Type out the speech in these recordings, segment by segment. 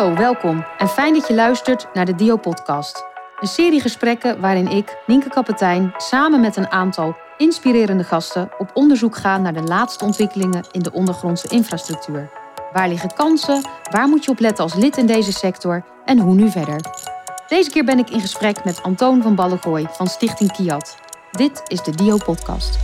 Hallo, welkom en fijn dat je luistert naar de Dio-podcast. Een serie gesprekken waarin ik, Nienke Kapitein, samen met een aantal inspirerende gasten op onderzoek ga naar de laatste ontwikkelingen in de ondergrondse infrastructuur. Waar liggen kansen? Waar moet je op letten als lid in deze sector? En hoe nu verder? Deze keer ben ik in gesprek met Antoon van Ballegooi van Stichting Kiat. Dit is de Dio-podcast.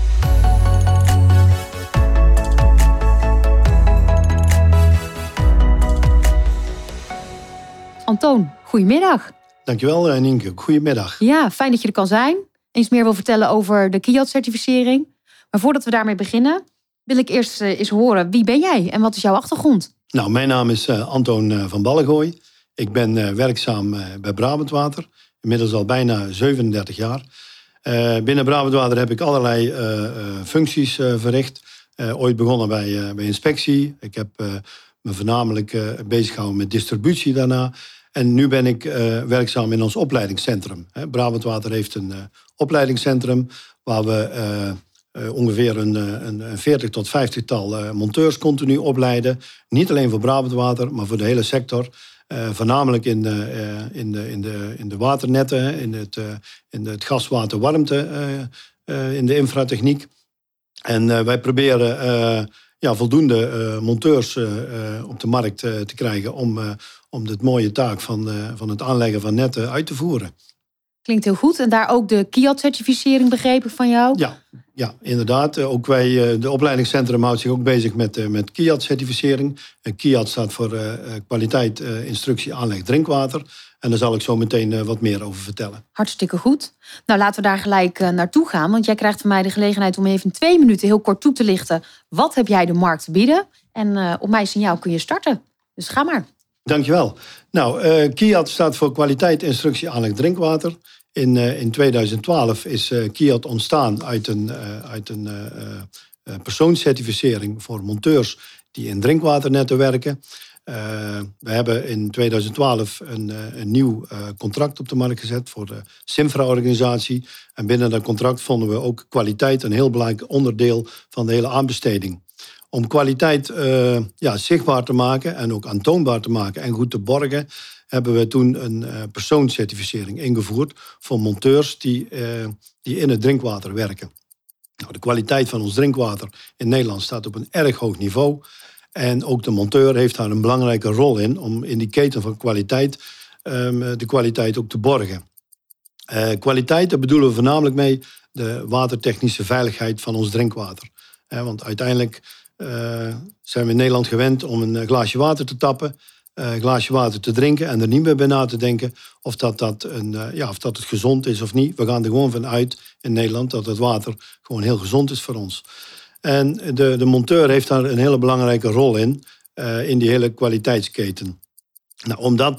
Antoon, goedemiddag. Dankjewel, eh, Nienke. Goedemiddag. Ja, fijn dat je er kan zijn. Eens meer wil vertellen over de Kiat-certificering. Maar voordat we daarmee beginnen, wil ik eerst eh, eens horen wie ben jij en wat is jouw achtergrond? Nou, mijn naam is uh, Antoon van Ballegooi. Ik ben werkzaam bij Brabantwater. Inmiddels al bijna 37 jaar. binnen Brabantwater heb ik allerlei functies verricht. ooit begonnen bij, bij inspectie. Ik heb me voornamelijk bezig gehouden met distributie daarna. En nu ben ik uh, werkzaam in ons opleidingscentrum. Brabantwater heeft een uh, opleidingscentrum waar we uh, ongeveer een, een, een, 40 tot 50 tal monteurs continu opleiden. Niet alleen voor Brabantwater, maar voor de hele sector. voornamelijk in de, in, de, in, de, in de waternetten, in het, in het gaswaterwarmte, in de infratechniek. En wij proberen ja, voldoende monteurs op de markt te krijgen om om dit mooie taak van, uh, van het aanleggen van netten uit te voeren. Klinkt heel goed. En daar ook de KIAT-certificering begrepen van jou? Ja, ja inderdaad. Eh, ook wij, eh, de opleidingscentrum houdt zich ook bezig met, met KIAT-certificering. KIAT staat voor kwaliteit, instructie, aanleg, drinkwater. En daar zal ik zo meteen wat meer over vertellen. Hartstikke goed. Nou, laten we daar gelijk naartoe gaan. Want jij krijgt van mij de gelegenheid om even in twee minuten heel kort toe te lichten. Wat heb jij de markt te bieden? En op mijn signaal kun je starten. Dus ga maar. Dankjewel. Nou, uh, KIAT staat voor kwaliteit, instructie, aanleg, drinkwater. In, uh, in 2012 is uh, KIAT ontstaan uit een, uit een persoonscertificering voor monteurs die in drinkwaternetten werken. we hebben in 2012 een, een nieuw contract op de markt gezet voor de Simfra-organisatie. En binnen dat contract vonden we ook kwaliteit een heel belangrijk onderdeel van de hele aanbesteding om kwaliteit uh, ja, zichtbaar te maken en ook aantoonbaar te maken en goed te borgen, hebben we toen een uh, persoonscertificering ingevoerd voor monteurs die, uh, die in het drinkwater werken. Nou, de kwaliteit van ons drinkwater in Nederland staat op een erg hoog niveau. En ook de monteur heeft daar een belangrijke rol in om in die keten van kwaliteit um, de kwaliteit ook te borgen. kwaliteit, bedoelen we voornamelijk mee de watertechnische veiligheid van ons drinkwater. want uiteindelijk zijn we in Nederland gewend om een eh, glaasje water te tappen, eh, een glaasje water te drinken en er niet meer bij na te denken of dat, dat, een, ja, of dat het gezond is of niet. We gaan er gewoon van uit in Nederland dat het water gewoon heel gezond is voor ons. En de, de monteur heeft daar een hele belangrijke rol in, in die hele kwaliteitsketen. Nou, om dat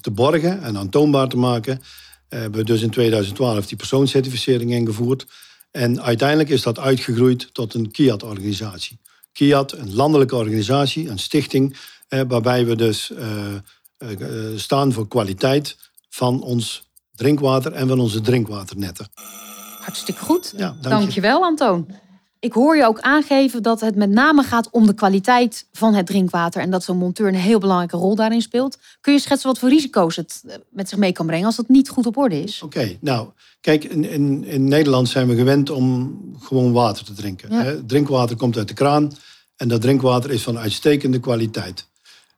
te borgen en aantoonbaar te maken, hebben we dus in 2012 die persoonscertificering ingevoerd. En uiteindelijk is dat uitgegroeid tot een KIAT-organisatie. KIAT, een landelijke organisatie, een stichting, eh, waarbij we dus eh, eh, staan voor kwaliteit van ons drinkwater en van onze drinkwaternetten. Hartstikke goed. Ja, dank Dankjewel, je. Antoon. Ik hoor je ook aangeven dat het met name gaat om de kwaliteit van het drinkwater en dat zo'n monteur een heel belangrijke rol daarin speelt. Kun je schetsen wat voor risico's het eh, met zich mee kan brengen als dat niet goed op orde is? Oké, nou, kijk, in, in, in, Nederland zijn we gewend om gewoon water te drinken. Drinkwater komt uit de kraan en dat drinkwater is van uitstekende kwaliteit.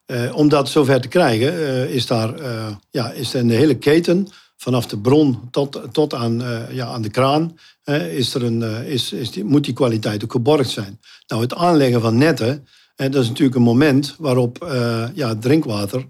Uh, om dat zover te krijgen, uh, is daar ja, is er in de hele keten vanaf de bron tot, tot aan, uh, ja, aan de kraan is er een, uh, is, is die, moet die kwaliteit ook geborgd zijn. Nou, het aanleggen van netten, dat is natuurlijk een moment waarop ja, drinkwater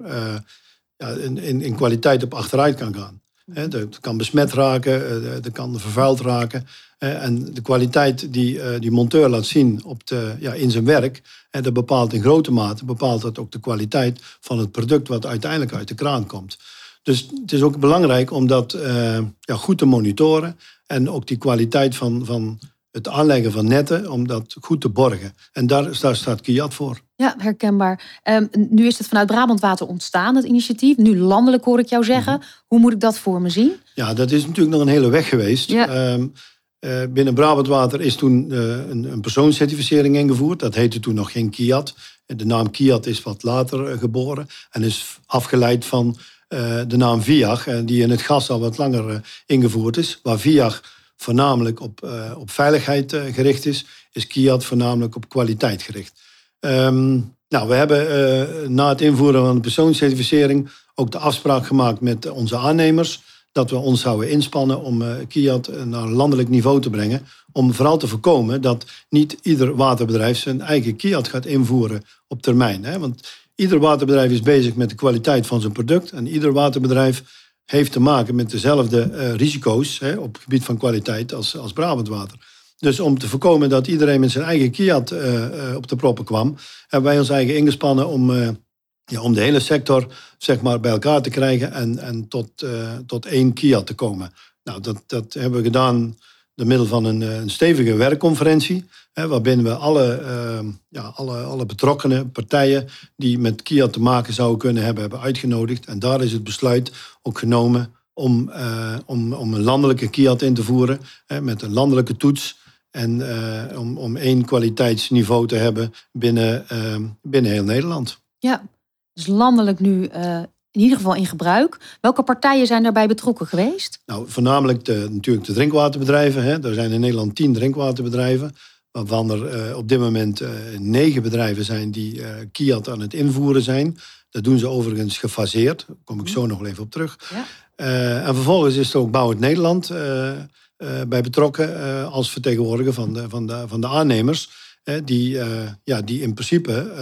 ja, in, in, in, kwaliteit op achteruit kan gaan. Het kan besmet raken, het kan vervuild raken. En de kwaliteit die die monteur laat zien op de, ja, in zijn werk, dat bepaalt in grote mate bepaalt dat ook de kwaliteit van het product wat uiteindelijk uit de kraan komt. Dus het is ook belangrijk om dat uh, ja, goed te monitoren. En ook die kwaliteit van, van het aanleggen van netten, om dat goed te borgen. En daar, daar staat Kiat voor. Ja, herkenbaar. Um, nu is het vanuit Brabant Water ontstaan, het initiatief. Nu landelijk hoor ik jou zeggen. Mhm. Hoe moet ik dat voor me zien? Ja, dat is natuurlijk nog een hele weg geweest. Ja. Um, binnen Brabant Water is toen een, een persoonscertificering ingevoerd. Dat heette toen nog geen Kiat. De naam Kiat is wat later geboren en is afgeleid van de naam VIAG, die in het gas al wat langer ingevoerd is. Waar VIAG voornamelijk op, op veiligheid gericht is, is Kiat voornamelijk op kwaliteit gericht. Ehm, nou, we hebben na het invoeren van de persoonscertificering ook de afspraak gemaakt met onze aannemers dat we ons zouden inspannen om uh, naar landelijk niveau te brengen. Om vooral te voorkomen dat niet ieder waterbedrijf zijn eigen Kiat gaat invoeren op termijn. Hè? Want ieder waterbedrijf is bezig met de kwaliteit van zijn product. En ieder waterbedrijf heeft te maken met dezelfde uh, risico's hè, op het gebied van kwaliteit als, als Brabant Water. Dus om te voorkomen dat iedereen met zijn eigen Kiat uh, op de proppen kwam, hebben wij ons eigen ingespannen om, ja, om de hele sector zeg maar, bij elkaar te krijgen en, en tot, tot één Kiat te komen. Nou, dat, dat hebben we gedaan door middel van een, een stevige werkconferentie, hè, waarbinnen we alle, ja, alle, alle betrokkenen partijen die met Kiat te maken zouden kunnen hebben, hebben uitgenodigd. En daar is het besluit ook genomen om, om, om een landelijke Kiat in te voeren, hè, met een landelijke toets. En uh, om, om één kwaliteitsniveau te hebben binnen, uh, binnen heel Nederland. Ja, dus landelijk nu uh, in ieder geval in gebruik. Welke partijen zijn daarbij betrokken geweest? Nou, voornamelijk de, natuurlijk de drinkwaterbedrijven. Hè. Er zijn in Nederland tien drinkwaterbedrijven. Waarvan er op dit moment negen bedrijven zijn die Kiat aan het invoeren zijn. Dat doen ze overigens gefaseerd. Daar kom ik zo nog even op terug. Ja. en vervolgens is er ook Bouw het Nederland eh, bij betrokken eh, als vertegenwoordiger van de, van de, van de aannemers. die, eh, ja, die in principe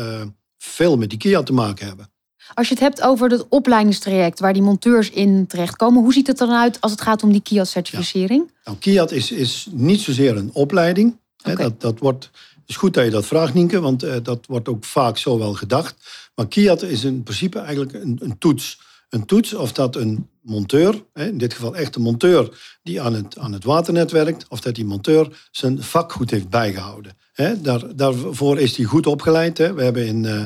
veel met die Kia te maken hebben. Als je het hebt over het opleidingstraject waar die monteurs in terechtkomen, hoe ziet het dan uit als het gaat om die Kiat-certificering? Ja. Nou, Kiat is, is niet zozeer een opleiding. dat, dat wordt, het is goed dat je dat vraagt, Nienke, want dat wordt ook vaak zo wel gedacht. Maar Kiat is in principe eigenlijk een, een toets. Een toets of dat een monteur, in dit geval echt een monteur die aan het, aan het waternet werkt, of dat die monteur zijn vak goed heeft bijgehouden. Daar, daarvoor is hij goed opgeleid. We hebben in, uh,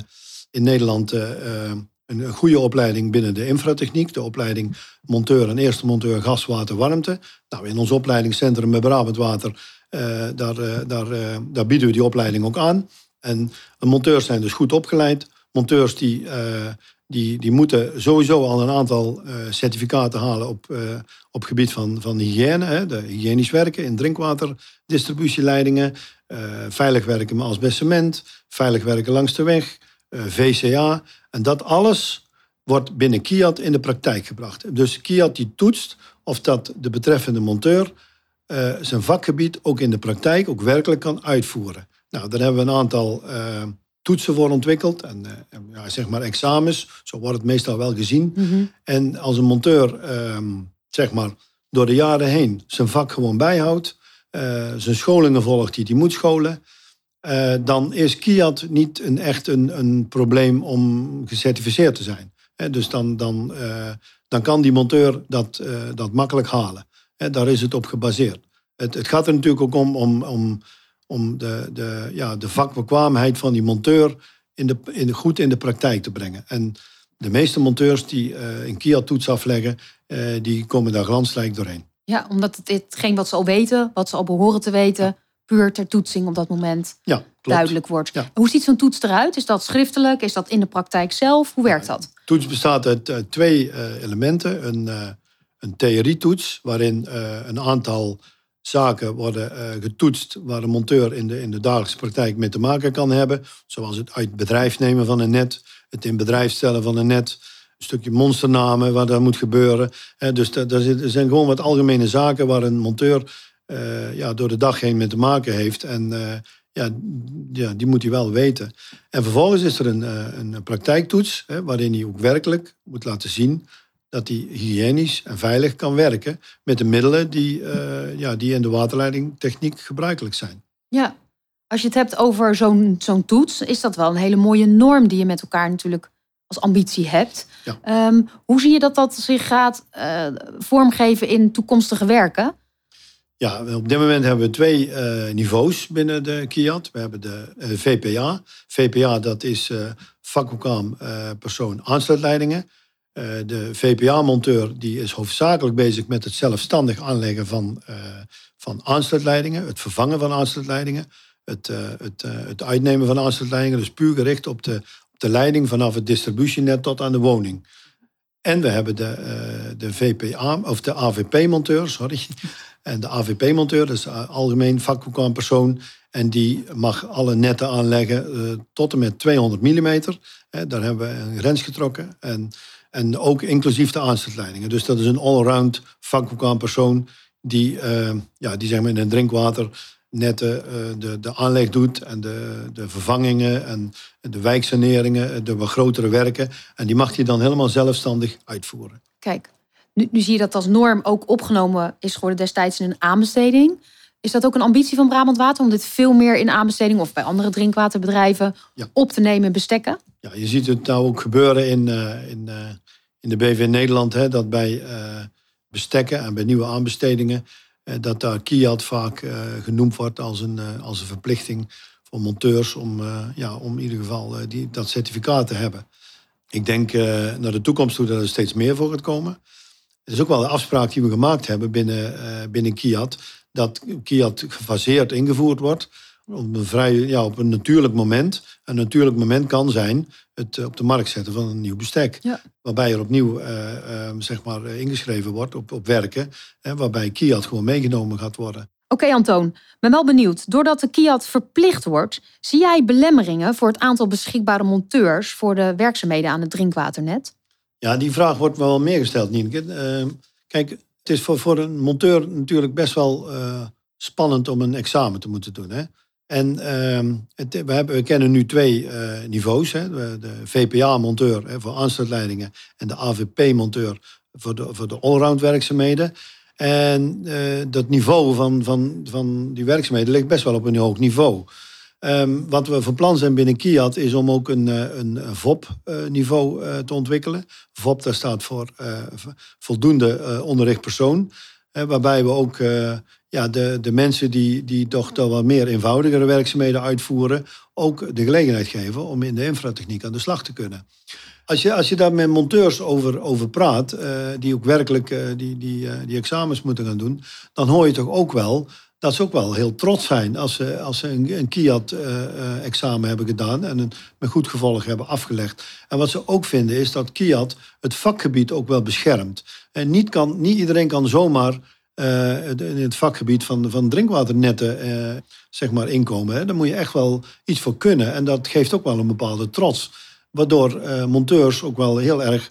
in Nederland uh, een goede opleiding binnen de infratechniek, de opleiding monteur en eerste monteur gas, water, warmte. Nou, in ons opleidingscentrum bij Brabant Water, uh, daar, daar, daar bieden we die opleiding ook aan. En monteurs zijn dus goed opgeleid. Monteurs die die, die moeten sowieso al een aantal certificaten halen op, op gebied van, van hygiëne. Hè, de hygiënisch werken in drinkwaterddistributieleidingen. Uh, veilig werken met asbestcement. Veilig werken langs de weg. VCA. En dat alles wordt binnen Kiat in de praktijk gebracht. Dus Kiat die toetst of dat de betreffende monteur zijn vakgebied ook in de praktijk ook werkelijk kan uitvoeren. Nou, daar hebben we een aantal toetsen voor ontwikkeld. En, uh, ja, zeg maar examens, zo wordt het meestal wel gezien. Mhm. En als een monteur, ehm, zeg maar, door de jaren heen zijn vak gewoon bijhoudt, zijn scholingen volgt die hij moet scholen, uh, dan is Kiat niet een, echt een, een probleem om gecertificeerd te zijn. dus dan, dan, dan kan die monteur dat, dat makkelijk halen. daar is het op gebaseerd. Het, het gaat er natuurlijk ook om, om, om om de, de, ja, de vakbekwaamheid van die monteur in de, in de, goed in de praktijk te brengen. En de meeste monteurs die een Kia-toets afleggen, die komen daar glansrijk doorheen. Ja, omdat het hetgeen wat ze al weten, wat ze al behoren te weten, puur ter toetsing op dat moment ja, duidelijk wordt. Hoe ziet zo'n toets eruit? Is dat schriftelijk? Is dat in de praktijk zelf? Hoe werkt dat? De toets bestaat uit uh, twee elementen. Een, een theorietoets, waarin een aantal zaken worden uh, getoetst waar een monteur in de, in de dagelijkse praktijk mee te maken kan hebben. Zoals het uit bedrijf nemen van een net, het in bedrijf stellen van een net, een stukje monsternamen waar dat moet gebeuren. Uh, dus er zijn gewoon wat algemene zaken waar een monteur uh, ja, door de dag heen mee te maken heeft. En ja, ja, die moet hij wel weten. En vervolgens is er een, een praktijktoets, hè, waarin hij ook werkelijk moet laten zien dat hij hygiënisch en veilig kan werken met de middelen die, uh, ja, die in de waterleidingtechniek gebruikelijk zijn. Ja, als je het hebt over zo'n zo'n toets, is dat wel een hele mooie norm die je met elkaar natuurlijk als ambitie hebt. Ja. Um, hoe zie je dat dat zich gaat uh, vormgeven in toekomstige werken? Ja, op dit moment hebben we twee uh, niveaus binnen de KIAT. We hebben de VPA. VPA, dat is vakbekwaam persoon aansluitleidingen. de VPA-monteur die is hoofdzakelijk bezig met het zelfstandig aanleggen van, van aansluitleidingen, het vervangen van aansluitleidingen, het, het, het uitnemen van aansluitleidingen, dus puur gericht op de, op de leiding vanaf het distributienet tot aan de woning. En we hebben de, de VPA, of de AVP-monteur, sorry. En de AVP-monteur, is algemeen persoon. En die mag alle netten aanleggen uh, tot en met 200 mm. daar hebben we een grens getrokken. En, en ook inclusief de aansluitleidingen. Dus dat is een allround persoon die, uh, ja, die zeg maar in een drinkwaternetten uh, de, de aanleg doet en de, de vervangingen en de wijksaneringen, de grotere werken. En die mag hij dan helemaal zelfstandig uitvoeren. Kijk, nu, nu zie je dat als norm ook opgenomen is geworden destijds in een aanbesteding. Is dat ook een ambitie van Brabant Water om dit veel meer in aanbesteding of bij andere drinkwaterbedrijven op te nemen en bestekken? Ja, je ziet het nou ook gebeuren in, uh, in, uh, in de BV Nederland, hè, dat bij uh, bestekken en bij nieuwe aanbestedingen, dat daar Kiat vaak genoemd wordt als een, als een verplichting voor monteurs om, ja, om in ieder geval die, dat certificaat te hebben. Ik denk naar de toekomst toe dat er steeds meer voor gaat komen. Het is ook wel de afspraak die we gemaakt hebben binnen, uh, binnen Kiat. Dat Kiat gefaseerd ingevoerd wordt. Op een, vrij, ja, op een natuurlijk moment. Een natuurlijk moment kan zijn het op de markt zetten van een nieuw bestek. Waarbij er opnieuw uh, zeg maar, ingeschreven wordt op, op werken. waarbij Kiat gewoon meegenomen gaat worden. Oké, okay, Antoon. ben wel benieuwd. Doordat de Kiat verplicht wordt, zie jij belemmeringen voor het aantal beschikbare monteurs voor de werkzaamheden aan het drinkwaternet? Ja, die vraag wordt wel meer gesteld, Nienke. Uh, kijk, het is voor, voor een monteur natuurlijk best wel uh, spannend om een examen te moeten doen. Hè? En het, we, hebben, we kennen nu twee eh, niveaus. Hè? De, de VPA-monteur voor aansluitleidingen en de AVP-monteur voor de, voor de allround werkzaamheden. En uh, dat niveau van, van, van die werkzaamheden ligt best wel op een hoog niveau. Um, wat we van plan zijn binnen Kiat is om ook een, eh, een VOP-niveau uh, te ontwikkelen. VOP dat staat voor uh, voldoende onderricht persoon. waarbij we ook ja, de, de mensen die, die toch wel meer eenvoudigere werkzaamheden uitvoeren, ook de gelegenheid geven om in de infratechniek aan de slag te kunnen. Als je, als je daar met monteurs over, over praat, die ook werkelijk die, die, die examens moeten gaan doen, dan hoor je toch ook wel dat ze ook wel heel trots zijn als ze, als ze een, een KIAT-examen eh, eh, hebben gedaan en een met goed gevolg hebben afgelegd. En wat ze ook vinden is dat KIAT het vakgebied ook wel beschermt. En niet, kan, niet iedereen kan zomaar uh, in het vakgebied van, van drinkwaternetten zeg maar inkomen. Hè. Daar moet je echt wel iets voor kunnen. En dat geeft ook wel een bepaalde trots. Waardoor monteurs ook wel heel erg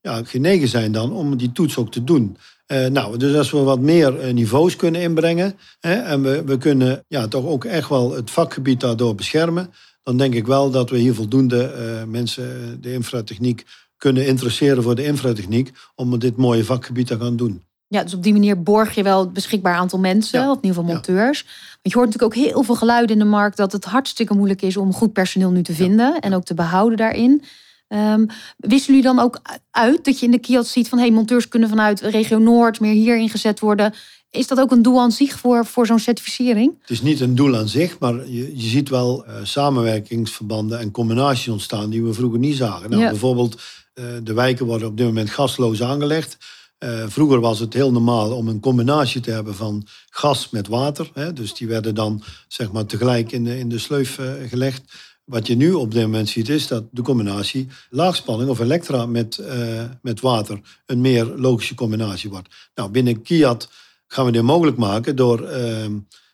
ja, genegen zijn dan om die toets ook te doen. Uh, nou, dus als we wat meer uh, niveaus kunnen inbrengen hè, en we, we kunnen ja, toch ook echt wel het vakgebied daardoor beschermen, dan denk ik wel dat we hier voldoende uh, mensen de infratechniek kunnen interesseren voor de infratechniek om dit mooie vakgebied te gaan doen. Ja, dus op die manier borg je wel het beschikbaar aantal mensen, ja. of in ieder geval monteurs. Want je hoort natuurlijk ook heel veel geluiden in de markt dat het hartstikke moeilijk is om goed personeel nu te vinden en ook te behouden daarin. Um, wisselen jullie dan ook uit dat je in de kiosk ziet van hey, monteurs kunnen vanuit regio Noord meer hier ingezet worden? Is dat ook een doel aan zich voor, voor zo'n certificering? Het is niet een doel aan zich, maar je, je ziet wel uh, samenwerkingsverbanden en combinaties ontstaan die we vroeger niet zagen. Nou, Bijvoorbeeld, uh, de wijken worden op dit moment gasloos aangelegd. Uh, vroeger was het heel normaal om een combinatie te hebben van gas met water. Hè, dus die werden dan zeg maar, tegelijk in de, in de sleuf gelegd. Wat je nu op dit moment ziet is dat de combinatie laagspanning of elektra met, uh, met water een meer logische combinatie wordt. Nou, binnen Kiat gaan we dit mogelijk maken door uh,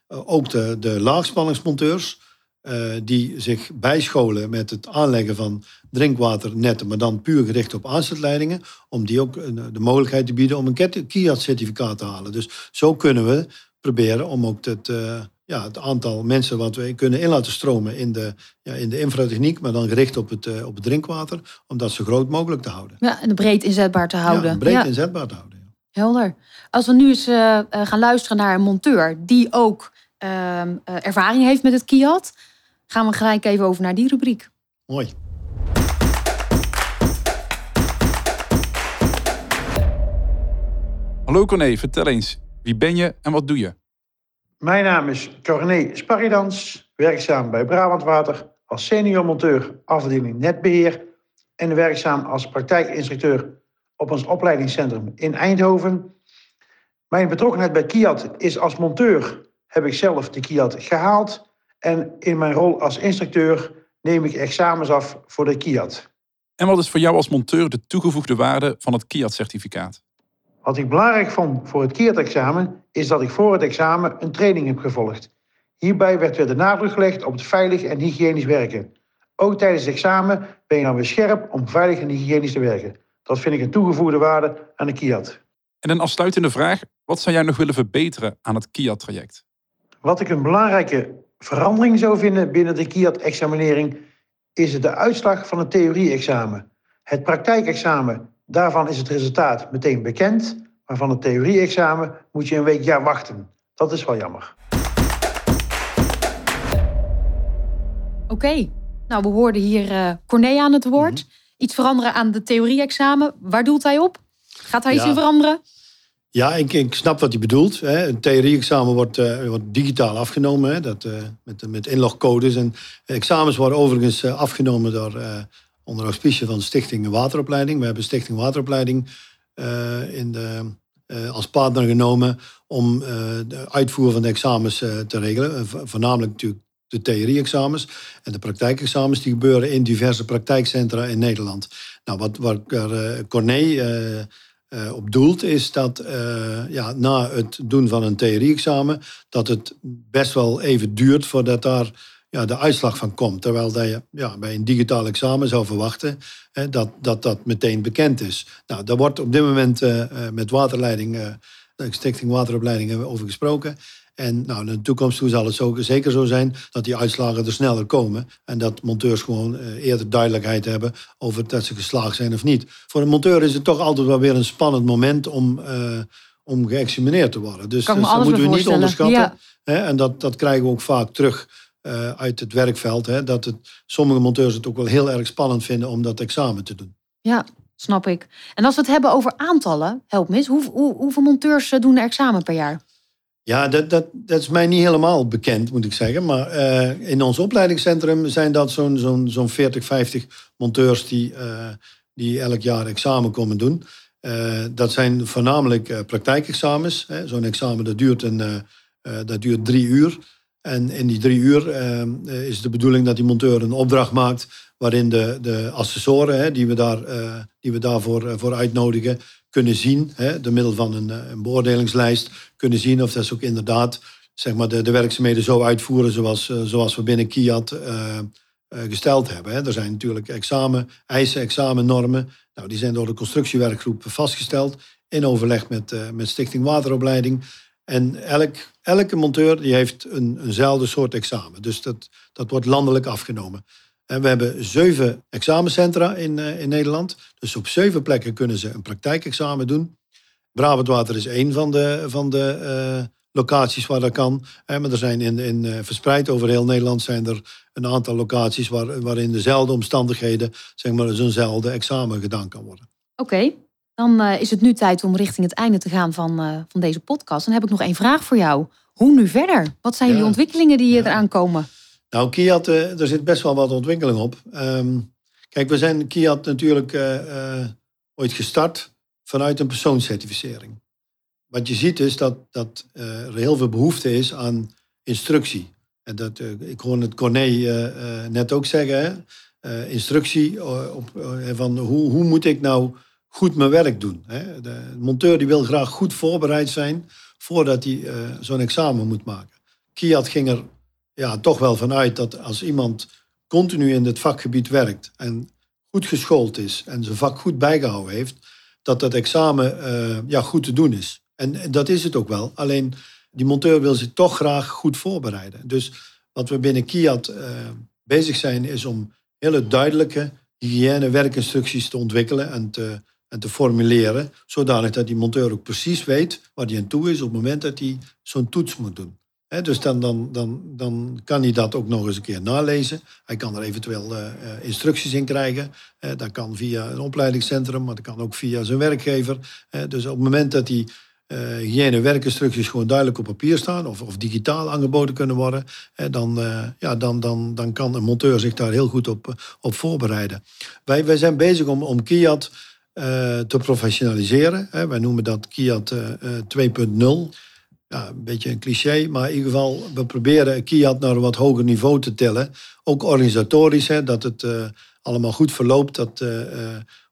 ook de, de laagspanningsmonteurs uh, die zich bijscholen met het aanleggen van drinkwaternetten, maar dan puur gericht op aansluitleidingen, om die ook de mogelijkheid te bieden om een Kiat-certificaat te halen. Dus zo kunnen we proberen om ook het ja, het aantal mensen wat we kunnen in laten stromen in de, ja, in de infratechniek, maar dan gericht op het, uh, op het drinkwater, om dat zo groot mogelijk te houden. Ja, en breed inzetbaar te houden. Ja, breed inzetbaar te houden. Ja. Helder. Als we nu eens uh, gaan luisteren naar een monteur die ook uh, ervaring heeft met het Kiat, gaan we gelijk even over naar die rubriek. Mooi. Hallo Corné, vertel eens. Wie ben je en wat doe je? Mijn naam is Corné Sparridans, werkzaam bij Brabant Water als senior monteur afdeling netbeheer en werkzaam als praktijkinstructeur op ons opleidingscentrum in Eindhoven. Mijn betrokkenheid bij Kiat is als monteur heb ik zelf de Kiat gehaald. En in mijn rol als instructeur neem ik examens af voor de Kiat. En wat is voor jou als monteur de toegevoegde waarde van het Kiat-certificaat? Wat ik belangrijk vond voor het Kiat-examen is dat ik voor het examen een training heb gevolgd. Hierbij werd weer de nadruk gelegd op het veilig en hygiënisch werken. Ook tijdens het examen ben je dan weer scherp om veilig en hygiënisch te werken. Dat vind ik een toegevoegde waarde aan de Kiat. En een afsluitende vraag. Wat zou jij nog willen verbeteren aan het Kiat-traject? Wat ik een belangrijke verandering zou vinden binnen de Kiat-examinering is de uitslag van het theorie-examen. Het praktijkexamen, daarvan is het resultaat meteen bekend, maar van het theorie-examen moet je een week jaar wachten. Dat is wel jammer. Oké, nou we hoorden hier uh, Corné aan het woord. Mhm. Iets veranderen aan de theorie-examen. Waar doelt hij op? Gaat hij iets in veranderen? Ja, ik, ik snap wat hij bedoelt. Hè. Een theorie-examen wordt, eh, wordt digitaal afgenomen hè, dat, eh, met, met inlogcodes. En examens worden overigens eh, afgenomen door, eh, onder auspicie van Stichting Wateropleiding. We hebben Stichting Wateropleiding eh, in de, eh, als partner genomen om eh, de uitvoer van de examens te regelen. Vo- voornamelijk natuurlijk de theorie-examens en de praktijkexamens die gebeuren in diverse praktijkcentra in Nederland. Nou, wat, wat Corné op doelt, is dat ja, na het doen van een theorie-examen, dat het best wel even duurt voordat daar ja, de uitslag van komt. Terwijl dat je ja, bij een digitaal examen zou verwachten hè, dat, dat dat meteen bekend is. Nou, daar wordt op dit moment eh, eh, met waterleiding, de Stichting Wateropleiding over gesproken. En nou, in de toekomst toe zal het zo, zeker zo zijn dat die uitslagen er sneller komen. En dat monteurs gewoon eerder duidelijkheid hebben over dat ze geslaagd zijn of niet. Voor een monteur is het toch altijd wel weer een spannend moment om, eh, om geëxamineerd te worden. Dus, dus dat moeten we niet onderschatten. Ja. Hè, en dat, dat krijgen we ook vaak terug eh, uit het werkveld. Hè, dat het, sommige monteurs het ook wel heel erg spannend vinden om dat examen te doen. Ja, snap ik. En als we het hebben over aantallen, help me eens. Hoe, hoe, hoeveel monteurs eh, doen er examen per jaar? Ja, dat, dat, dat is mij niet helemaal bekend, moet ik zeggen. Maar eh, in ons opleidingscentrum zijn dat zo'n zo'n zo'n 40, 50 monteurs die, die elk jaar examen komen doen. Dat zijn voornamelijk praktijkexamens. Zo'n examen dat duurt, een, dat duurt drie uur. En in die drie uur eh, is de bedoeling dat die monteur een opdracht maakt waarin de, de assessoren hè, die, we daar, eh, die we daarvoor eh, voor uitnodigen kunnen zien, hè, door middel van een, een beoordelingslijst, kunnen zien of dat ze ook inderdaad zeg maar, de, de werkzaamheden zo uitvoeren zoals, zoals we binnen Kiat gesteld hebben. Hè. Er zijn natuurlijk examen, eisen, examennormen. Nou, die zijn door de constructiewerkgroep vastgesteld in overleg met, met Stichting Wateropleiding. En elk, elke monteur die heeft een, eenzelfde soort examen. Dus dat, dat wordt landelijk afgenomen. En we hebben zeven examencentra in, eh, in Nederland. Dus op zeven plekken kunnen ze een praktijkexamen doen. Brabantwater is één van de, van de eh, locaties waar dat kan. Maar er zijn in, in, eh, verspreid over heel Nederland zijn er een aantal locaties waar, waarin dezelfde omstandigheden, zeg maar, zo'nzelfde examen gedaan kan worden. Oké, dan eh, is het nu tijd om richting het einde te gaan van, eh, van deze podcast. Dan heb ik nog één vraag voor jou. Hoe nu verder? Wat zijn Ja. jullie ontwikkelingen die Ja. eraan komen? Nou, Kiat, eh, er zit best wel wat ontwikkeling op. Ehm, kijk, we zijn Kiat natuurlijk ooit gestart vanuit een persoonscertificering. Wat je ziet is dat, dat er heel veel behoefte is aan instructie. En dat, ik hoorde het Corné net ook zeggen. Hè? Instructie op, van hoe, hoe moet ik nou goed mijn werk doen. Hè? De monteur die wil graag goed voorbereid zijn voordat hij eh, zo'n examen moet maken. Kiat ging er ja, toch wel vanuit dat als iemand continu in het vakgebied werkt en goed geschoold is en zijn vak goed bijgehouden heeft, dat dat examen eh, ja, goed te doen is. En, dat is het ook wel. Alleen die monteur wil zich toch graag goed voorbereiden. Dus wat we binnen Kiat eh, bezig zijn, is om hele duidelijke hygiëne werkinstructies te ontwikkelen en te, te formuleren, zodanig dat die monteur ook precies weet waar hij aan toe is op het moment dat hij zo'n toets moet doen. Dus dan, dan, dan, dan kan hij dat ook nog eens een keer nalezen. Hij kan er eventueel eh, eh, instructies in krijgen. Dat kan via een opleidingscentrum, maar dat kan ook via zijn werkgever. Dus op het moment dat die eh hygiëne werkinstructies gewoon duidelijk op papier staan of, of digitaal aangeboden kunnen worden, dan, ja, dan, dan, dan kan een monteur zich daar heel goed op, op voorbereiden. Wij, wij zijn bezig om, om te professionaliseren. Wij noemen dat Kiat 2.0 ja, een beetje een cliché, maar in ieder geval, we proberen Kiat naar een wat hoger niveau te tillen. Ook organisatorisch, hè, dat het allemaal goed verloopt. Dat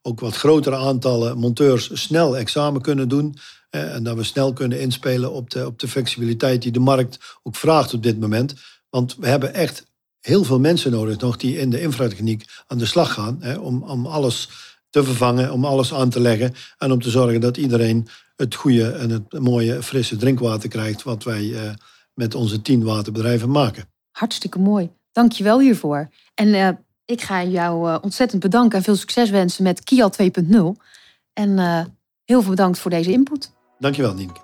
ook wat grotere aantallen monteurs snel examen kunnen doen. en dat we snel kunnen inspelen op de, op de flexibiliteit die de markt ook vraagt op dit moment. Want we hebben echt heel veel mensen nodig nog die in de infratechniek aan de slag gaan. Hè, om, om alles te vervangen, om alles aan te leggen. En om te zorgen dat iedereen het goede en het mooie frisse drinkwater krijgt wat wij uh, met onze tien waterbedrijven maken. Hartstikke mooi. Dank je wel hiervoor. En uh, ik ga jou uh, ontzettend bedanken en veel succes wensen met Kia 2.0. En heel veel bedankt voor deze input. Dankjewel, Nienke.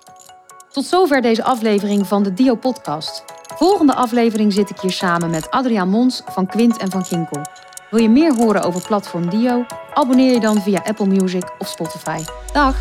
Tot zover deze aflevering van de Dio Podcast. Volgende aflevering zit ik hier samen met Adriaan Mons van Quint en van Ginkel. Wil je meer horen over platform Dio? Abonneer je dan via Apple Music of Spotify. Dag!